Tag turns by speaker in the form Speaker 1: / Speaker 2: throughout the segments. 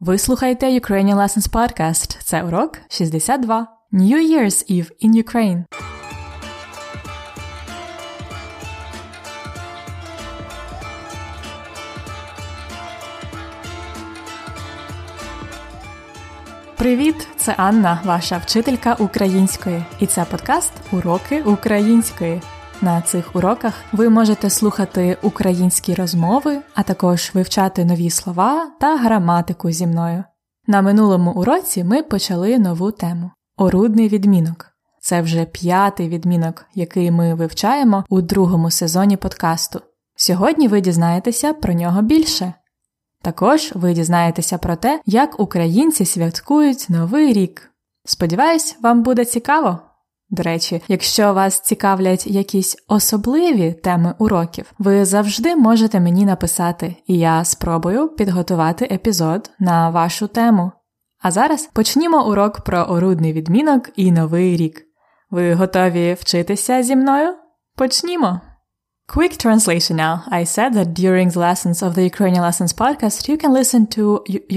Speaker 1: Ви слухаєте Ukrainian Lessons Podcast. Це урок 62. New Year's Eve in Ukraine. Привіт! Це Анна, ваша вчителька української, і це подкаст Уроки української. На цих уроках ви можете слухати українські розмови, а також вивчати нові слова та граматику зі мною. На минулому уроці ми почали нову тему орудний відмінок. Це вже п'ятий відмінок, який ми вивчаємо у другому сезоні подкасту. Сьогодні ви дізнаєтеся про нього більше. Також ви дізнаєтеся про те, як українці святкують Новий рік. Сподіваюсь, вам буде цікаво. До речі, якщо вас цікавлять якісь особливі теми уроків, ви завжди можете мені написати, і я спробую підготувати епізод на вашу тему. А зараз почнімо урок про орудний відмінок і новий рік. Ви готові вчитися зі мною? Почнімо! Quick translation now. I said that during the lessons of the Ukrainian Lessons podcast, you can listen to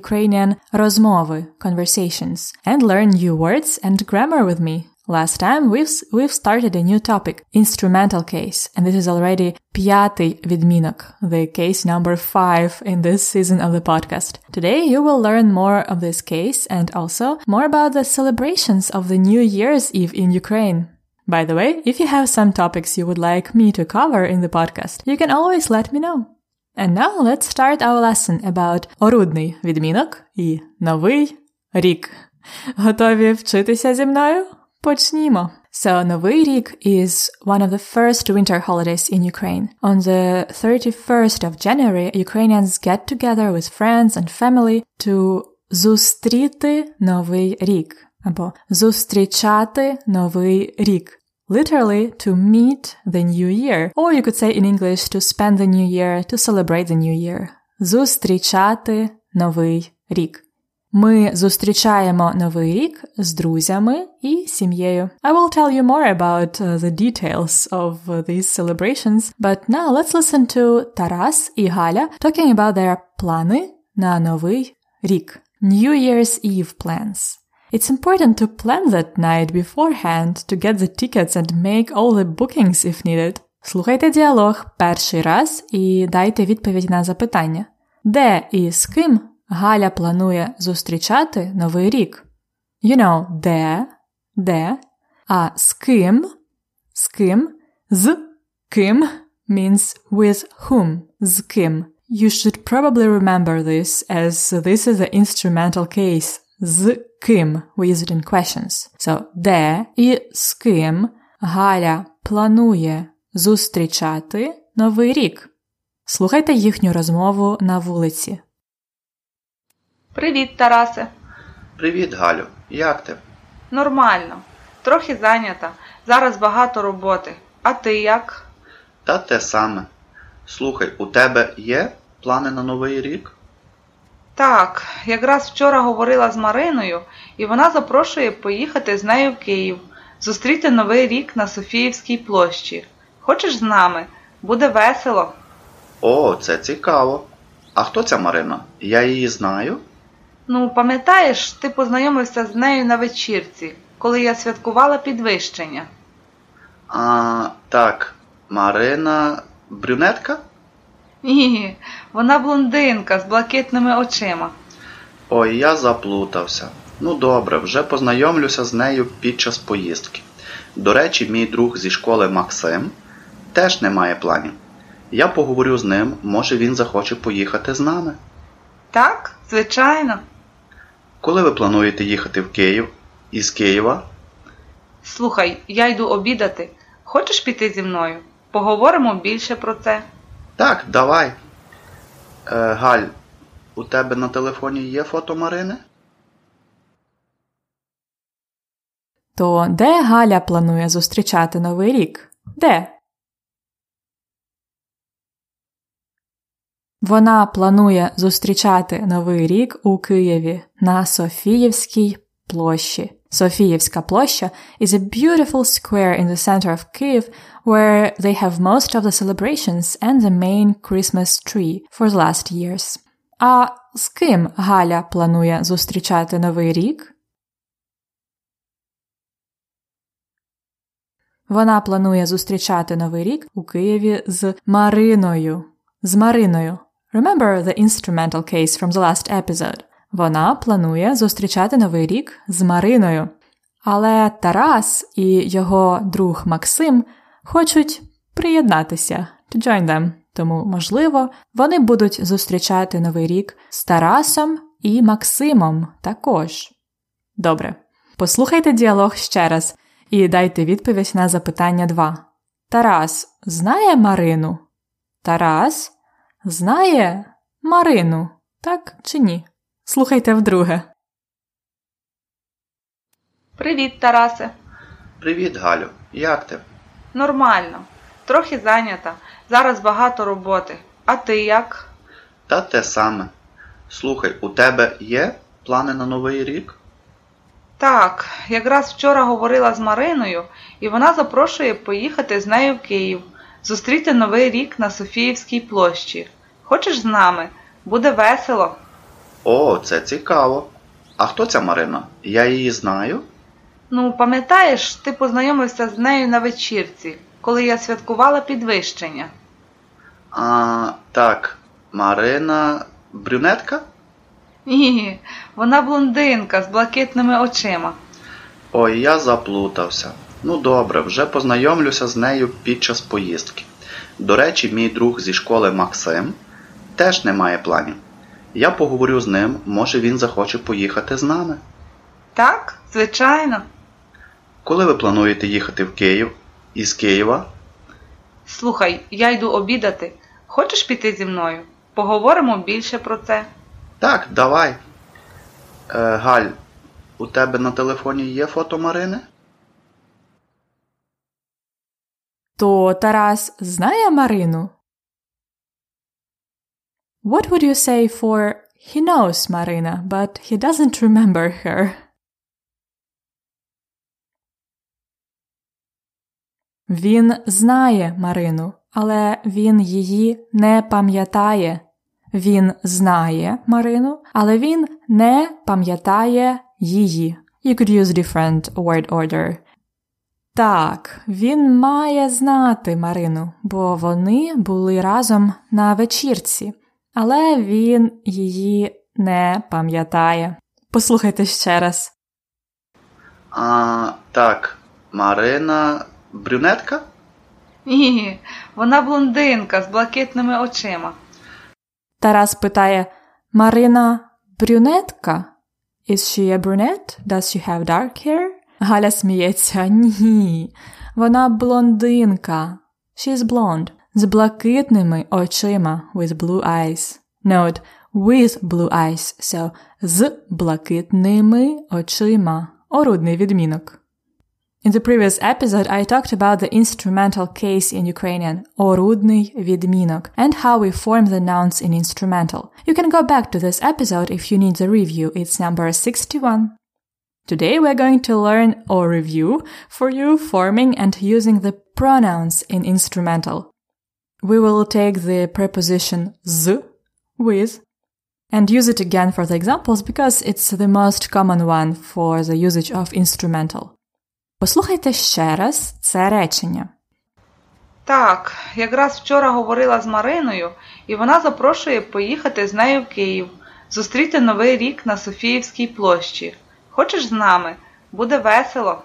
Speaker 1: Ukrainian rozmowy, conversations, and learn new words and grammar with me. Last time we've, we've started a new topic, instrumental case, and this is already п'ятий відмінок, the case number five in this season of the podcast. Today you will learn more of this case and also more about the celebrations of the New Year's Eve in Ukraine. By the way, if you have some topics you would like me to cover in the podcast, you can always let me know. And now let's start our lesson about орудний відмінок і новий рік. Готові вчитися зі мною? Почнімо. So, Новий рік is one of the first winter holidays in Ukraine. On the 31st of January, Ukrainians get together with friends and family to зустріти Новий рік або зустрічати Новий рік. Literally, to meet the new year. Or you could say in English, to spend the new year, to celebrate the new year. Зустрічати Новий рік. Ми зустрічаємо Новий рік з друзями і сім'єю. I will tell you more about uh, the details of uh, these celebrations, but now let's listen to Тарас і Галя talking about their плани на Новий рік. New Year's Eve plans. It's important to plan that night beforehand to get the tickets and make all the bookings if needed. Слухайте діалог перший раз і дайте відповідь на запитання. Де і з ким Галя планує зустрічати Новий рік? You know, де, де, а з ким, з ким, з ким means with whom, з ким. You should probably remember this as this is the instrumental case. З ким we use it in questions. So, де і з ким Галя планує зустрічати Новий рік? Слухайте їхню розмову на вулиці.
Speaker 2: Привіт, Тарасе.
Speaker 3: Привіт, Галю. Як ти?
Speaker 2: Нормально. Трохи зайнята. Зараз багато роботи. А ти як?
Speaker 3: Та те саме. Слухай, у тебе є плани на новий рік?
Speaker 2: Так, якраз вчора говорила з Мариною, і вона запрошує поїхати з нею в Київ, зустріти Новий рік на Софіївській площі. Хочеш з нами? Буде весело.
Speaker 3: О, це цікаво. А хто ця Марина? Я її знаю?
Speaker 2: Ну, пам'ятаєш, ти познайомився з нею на вечірці, коли я святкувала підвищення.
Speaker 3: А, так, Марина брюнетка?
Speaker 2: Ні, вона блондинка з блакитними очима.
Speaker 3: Ой, я заплутався. Ну добре, вже познайомлюся з нею під час поїздки. До речі, мій друг зі школи Максим теж не має планів. Я поговорю з ним, може він захоче поїхати з нами.
Speaker 2: Так, звичайно.
Speaker 3: Коли ви плануєте їхати в Київ із Києва?
Speaker 2: Слухай, я йду обідати. Хочеш піти зі мною? Поговоримо більше про це.
Speaker 3: Так, давай. Е, Галь, у тебе на телефоні є фото Марини?
Speaker 1: То де Галя планує зустрічати Новий рік? Де? Вона планує зустрічати Новий рік у Києві на Софіївській площі. Софіївська площа is a beautiful square in the center of Kyiv where they have most of the celebrations and the main Christmas tree for the last years. А з ким Галя планує зустрічати Новий рік? Вона планує зустрічати Новий рік у Києві з Мариною. З Мариною. Remember the instrumental case from the last episode. Вона планує зустрічати Новий рік з Мариною. Але Тарас і його друг Максим хочуть приєднатися to join them. Тому, можливо, вони будуть зустрічати Новий рік з Тарасом і Максимом також. Добре. Послухайте діалог ще раз і дайте відповідь на запитання 2. Тарас знає Марину? Тарас знає Марину, так чи ні? Слухайте вдруге.
Speaker 2: Привіт, Тарасе.
Speaker 3: Привіт, Галю. Як ти?
Speaker 2: Нормально. Трохи зайнята. Зараз багато роботи. А ти як?
Speaker 3: Та те саме. Слухай, у тебе є плани на новий рік?
Speaker 2: Так, якраз вчора говорила з Мариною, і вона запрошує поїхати з нею в Київ, зустріти Новий рік на Софіївській площі. Хочеш з нами? Буде весело.
Speaker 3: О, це цікаво. А хто ця Марина? Я її знаю?
Speaker 2: Ну, пам'ятаєш, ти познайомився з нею на вечірці, коли я святкувала підвищення.
Speaker 3: А, так, Марина брюнетка?
Speaker 2: Ні, вона блондинка з блакитними очима.
Speaker 3: Ой, я заплутався. Ну добре, вже познайомлюся з нею під час поїздки. До речі, мій друг зі школи Максим теж не має планів. Я поговорю з ним, може він захоче поїхати з нами.
Speaker 2: Так, звичайно.
Speaker 3: Коли ви плануєте їхати в Київ із Києва?
Speaker 2: Слухай, я йду обідати. Хочеш піти зі мною? Поговоримо більше про це.
Speaker 3: Так, давай. Е, Галь, у тебе на телефоні є фото Марини?
Speaker 1: То Тарас знає Марину? What would you say for he knows Marina, but he doesn't remember her? Він знає Марину, але він її не пам'ятає. Він знає Марину, але він не пам'ятає її. You could use different word order. Так, він має знати Марину, бо вони були разом на вечірці, але він її не пам'ятає. Послухайте ще раз.
Speaker 3: А, так, Марина брюнетка?
Speaker 2: Ні, вона блондинка з блакитними очима.
Speaker 1: Тарас питає Марина брюнетка? Is she a brunette? Does she have dark hair? Галя сміється. Ні. Вона блондинка. She's blonde. З блакитними очима. With blue eyes. Note with blue eyes. So з блакитними очима. Орудний відмінок. In the previous episode, I talked about the instrumental case in Ukrainian орудний відмінок and how we form the nouns in instrumental. You can go back to this episode if you need the review. It's number 61. Today we're going to learn or review for you forming and using the pronouns in instrumental. We will take the preposition z with and use it again for the examples because it's the most common one for the usage of instrumental. Послухайте ще раз це речення.
Speaker 2: Так, якраз вчора говорила з Мариною, і вона запрошує поїхати з нею в Київ, зустріти Новий рік на Софіївській площі. Хочеш з нами? Буде весело.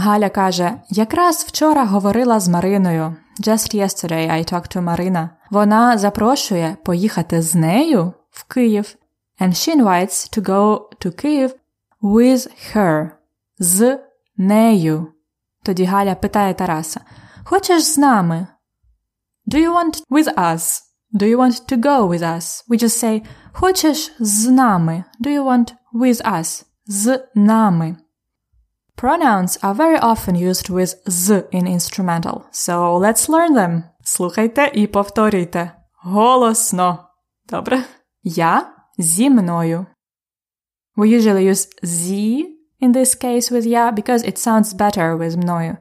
Speaker 1: Галя каже: Якраз вчора говорила з Мариною. Just yesterday I talked to Marina. Вона запрошує поїхати з нею в Київ. And she invites to go to Kyiv with her. З нею. Тоді Галя питає Тараса: Хочеш з нами? Do you want with us? Do you want to go with us? We just say Хочеш з нами? Do you want with us? З нами. Pronouns are very often used with z in instrumental, so let's learn them. Слухайте і повторюйте. Голосно. Добре? Я зі мною. We usually use зі in this case with я because it sounds better with мною.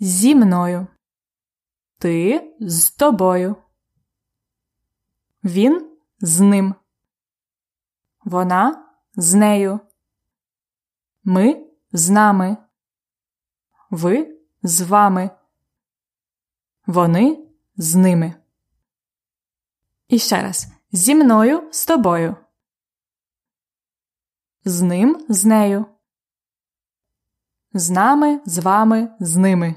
Speaker 1: Зі мною. Ти з тобою. Він з ним. Вона з нею. Ми з нами. Ви з вами. Вони з ними. І ще раз. Зі мною з тобою. З ним з нею. З нами, з вами, з ними.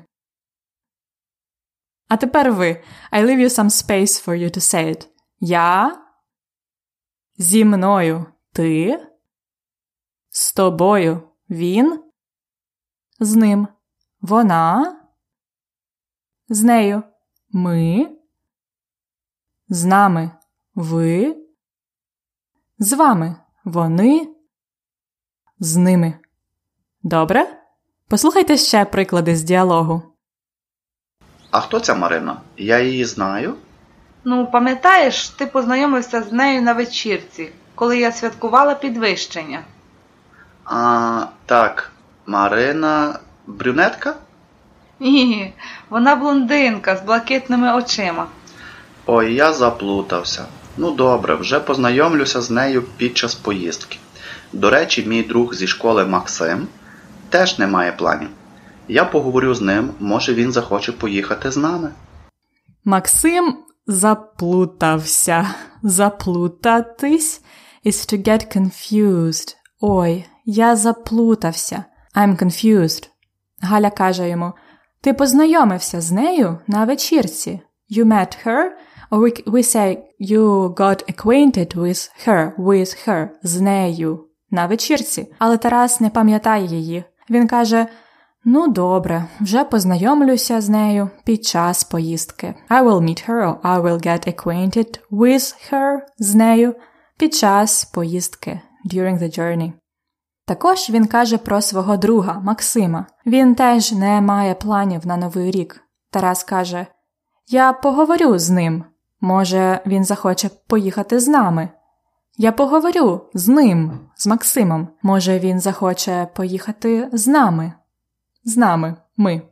Speaker 1: А тепер ви. I leave you some space for you to say it. Я. Зі мною ти. З тобою він. З ним. Вона. З нею. Ми. З нами ви. З вами вони. З ними. Добре? Послухайте ще приклади з діалогу.
Speaker 3: А хто ця Марина? Я її знаю.
Speaker 2: Ну, пам'ятаєш, ти познайомився з нею на вечірці, коли я святкувала підвищення.
Speaker 3: А, так, Марина брюнетка?
Speaker 2: Ні, вона блондинка з блакитними очима.
Speaker 3: Ой, я заплутався. Ну добре, вже познайомлюся з нею під час поїздки. До речі, мій друг зі школи Максим теж не має планів. Я поговорю з ним, може він захоче поїхати з нами.
Speaker 1: Максим заплутався. Заплутатись is to get confused. Ой, я заплутався. I'm confused. Галя каже йому: Ти познайомився з нею на вечірці. You met her, or we, we say you got acquainted with her, with her, з нею на вечірці. Але Тарас не пам'ятає її. Він каже: Ну, добре, вже познайомлюся з нею під час поїздки. I will meet her, or I will get acquainted with her з нею під час поїздки during the journey. Також він каже про свого друга Максима. Він теж не має планів на новий рік. Тарас каже: Я поговорю з ним. Може, він захоче поїхати з нами. Я поговорю з ним, з Максимом. Може, він захоче поїхати з нами. З нами, ми.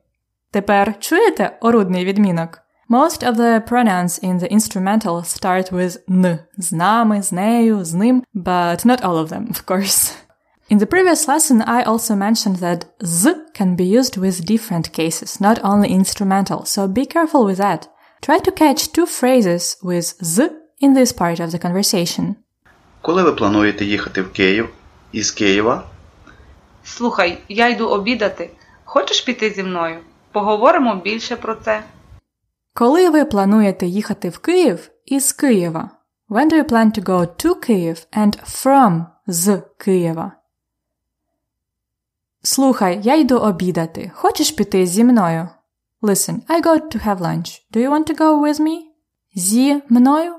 Speaker 1: Тепер чуєте орудний відмінок? Most of the pronouns in the instrumental start with n. З нами, з нею, з ним, but not all of them, of course. In the previous lesson, I also mentioned that z can be used with different cases, not only instrumental, so be careful with that. Try to catch two phrases with z in this part of the conversation.
Speaker 3: Коли ви плануєте їхати в Київ із Києва?
Speaker 2: Слухай, я йду обідати. Хочеш піти зі мною? Поговоримо більше про це.
Speaker 1: Коли ви плануєте їхати в Київ із Києва? When do you plan to go to Kyiv and from з Києва? Слухай, я йду обідати. Хочеш піти зі мною? Listen, I go to have lunch. Do you want to go with me? Зі мною?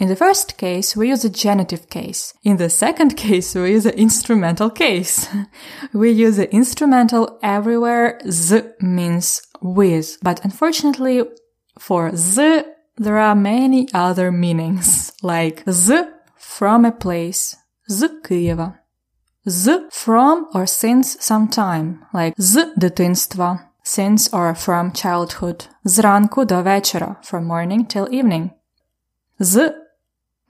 Speaker 1: In the first case, we use a genitive case. In the second case, we use the instrumental case. we use the instrumental everywhere z means with, but unfortunately for z, there are many other meanings, like z from a place, z Києва. Z from or since some time, like з дитинства, since or from childhood, зранку до вечора, from morning till evening. Z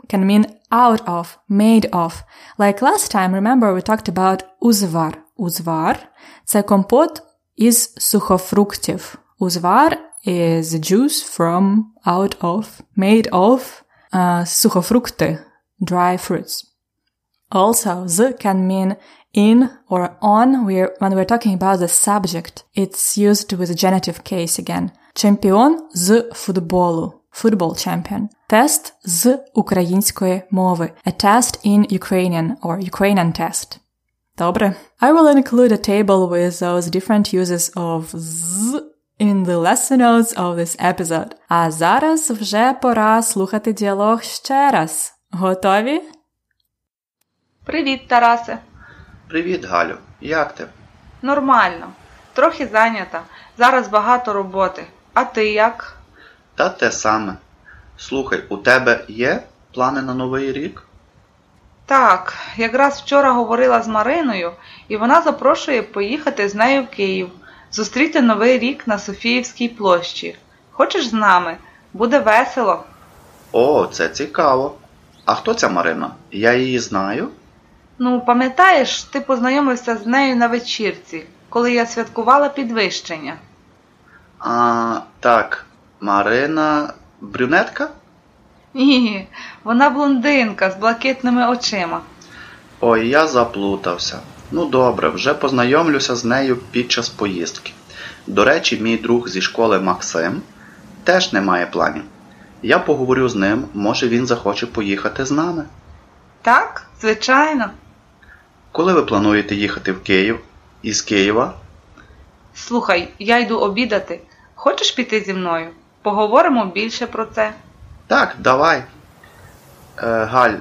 Speaker 1: can mean out of, made of. Like last time, remember we talked about узвар. Узвар – це компот із сухофруктів. Узвар is juice from, out of, made of uh, сухофрукти, dry fruits. Also, z can mean in or on we're, when we're talking about the subject. It's used with a genitive case again. Чемпіон з футболу. Football champion. Тест з української мови. A test in Ukrainian or Ukrainian test. Добре. I will include a table with those different uses of z in the lesson notes of this episode. А зараз вже пора слухати діалог ще раз. Готові?
Speaker 2: Привіт, Тарасе.
Speaker 3: Привіт, Галю. Як ти?
Speaker 2: Нормально. Трохи зайнята. Зараз багато роботи. А ти як?
Speaker 3: Та те саме. Слухай, у тебе є плани на новий рік?
Speaker 2: Так, якраз вчора говорила з Мариною, і вона запрошує поїхати з нею в Київ, зустріти Новий рік на Софіївській площі. Хочеш з нами? Буде весело.
Speaker 3: О, це цікаво. А хто ця Марина? Я її знаю.
Speaker 2: Ну, пам'ятаєш, ти познайомився з нею на вечірці, коли я святкувала підвищення.
Speaker 3: А, так, Марина брюнетка?
Speaker 2: Ні, вона блондинка з блакитними очима.
Speaker 3: Ой, я заплутався. Ну добре, вже познайомлюся з нею під час поїздки. До речі, мій друг зі школи Максим теж не має планів. Я поговорю з ним, може він захоче поїхати з нами.
Speaker 2: Так, звичайно.
Speaker 3: Коли ви плануєте їхати в Київ із Києва?
Speaker 2: Слухай, я йду обідати. Хочеш піти зі мною? Поговоримо більше про це.
Speaker 3: Так, давай. Е, Галь,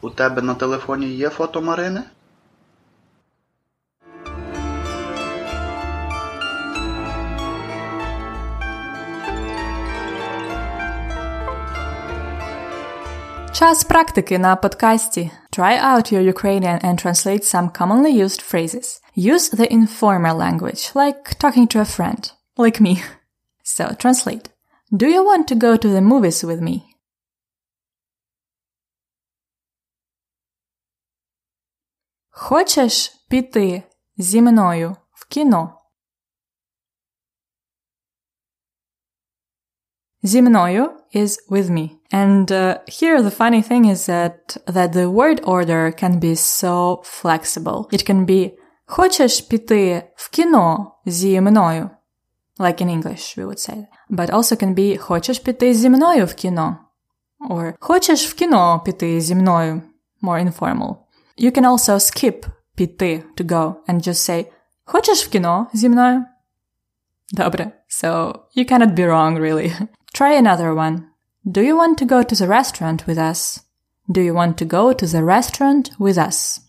Speaker 3: у тебе на телефоні є фото Марини?
Speaker 1: Час практики на подкасті. Try out your Ukrainian and translate some commonly used phrases. Use the informal language, like talking to a friend, like me. So, translate. Do you want to go to the movies with me? Хочеш піти зі мною в кіно? Зі мною is with me. And uh, here the funny thing is that that the word order can be so flexible. It can be Хочеш піти в кіно зі мною? Like in English, we would say. But also can be Хочеш піти зі мною в кіно? Or Хочеш в кіно піти зі мною? More informal. You can also skip піти to go and just say Хочеш в кіно зі мною? Добре. So you cannot be wrong, really. Try another one. Do you want to go to the restaurant with us? Do you want to go to the restaurant with us?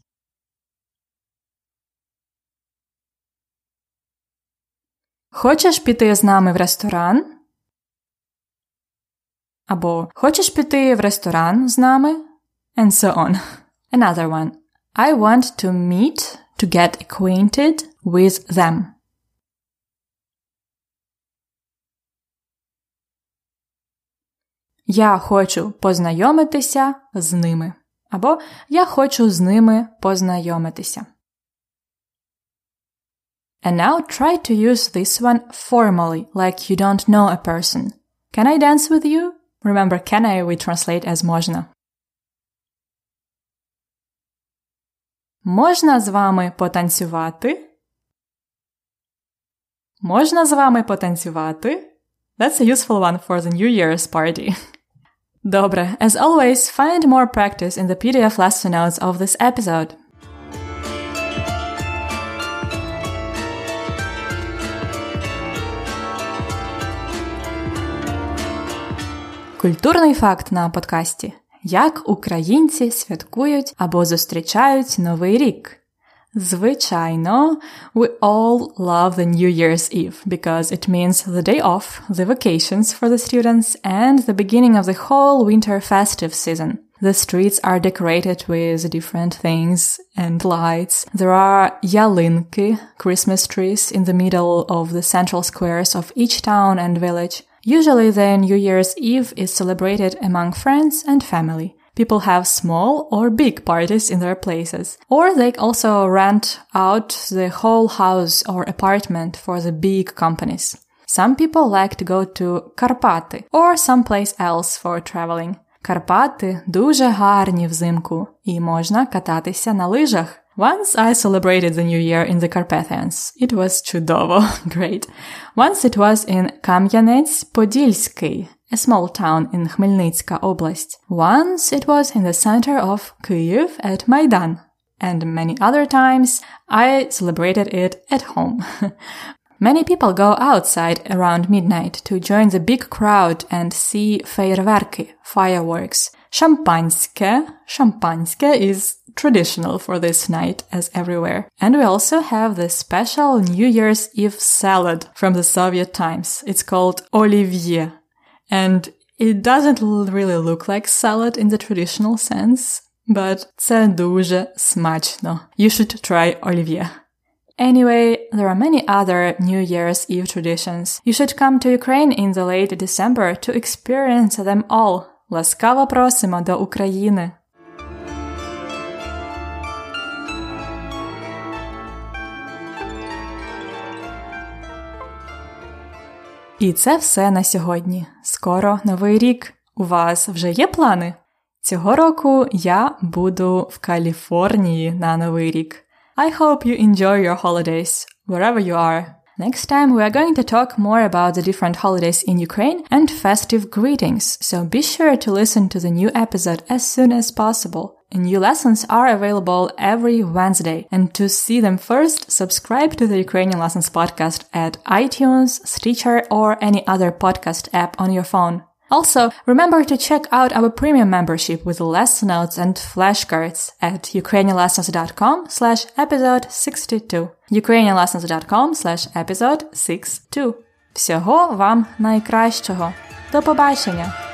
Speaker 1: Хочеш піти з нами в ресторан? Або Хочеш піти в ресторан з нами? And so on. Another one. I want to meet to get acquainted with them. Я хочу познайомитися з ними. Або Я хочу з ними познайомитися. And now try to use this one formally, like you don't know a person. Can I dance with you? Remember, can I we translate as можна. Можна з вами потанцювати? Можна з вами потанцювати? That's a useful one for the New Year's party. Добре, as always, find more practice in the PDF lesson notes of this episode. Культурний факт на подкасті: Як українці святкують або зустрічають Новий рік? Звичайно, we all love the New Year's Eve because it means the day off, the vacations for the students, and the beginning of the whole winter festive season. The streets are decorated with different things and lights. There are yalinki, Christmas trees, in the middle of the central squares of each town and village. Usually the New Year's Eve is celebrated among friends and family. People have small or big parties in their places. Or they also rent out the whole house or apartment for the big companies. Some people like to go to Карпати or someplace else for traveling. Карпати дуже гарні взимку і можна кататися на лижах. Once I celebrated the New Year in the Carpathians. It was чудово, great. Once it was in Кам'янець-Подільський, a small town in Khmelnytska Oblast. Once it was in the center of Kyiv at Maidan. And many other times I celebrated it at home. Many people go outside around midnight to join the big crowd and see фейерверки, fireworks. Шампанське, шампанське is traditional for this night as everywhere. And we also have the special New Year's Eve salad from the Soviet times. It's called olivier. And it doesn't really look like salad in the traditional sense, but це дуже смачно. You should try olivier. Anyway, there are many other New Year's Eve traditions. You should come to Ukraine in the late December to experience them all. Ласкаво просимо до України! І це все на сьогодні. Скоро новий рік. У вас вже є плани? Цього року я буду в Каліфорнії на новий рік. I hope you enjoy your holidays wherever you are. Next time we are going to talk more about the different holidays in Ukraine and festive greetings, so be sure to listen to the new episode as soon as possible. New lessons are available every Wednesday, and to see them first, subscribe to the Ukrainian Lessons podcast at iTunes, Stitcher, or any other podcast app on your phone. Also, remember to check out our premium membership with lesson notes and flashcards at ukrainianlessons.com slash episode 62. ukrainianlessons.com slash episode 62. Всього вам найкращого. До побачення!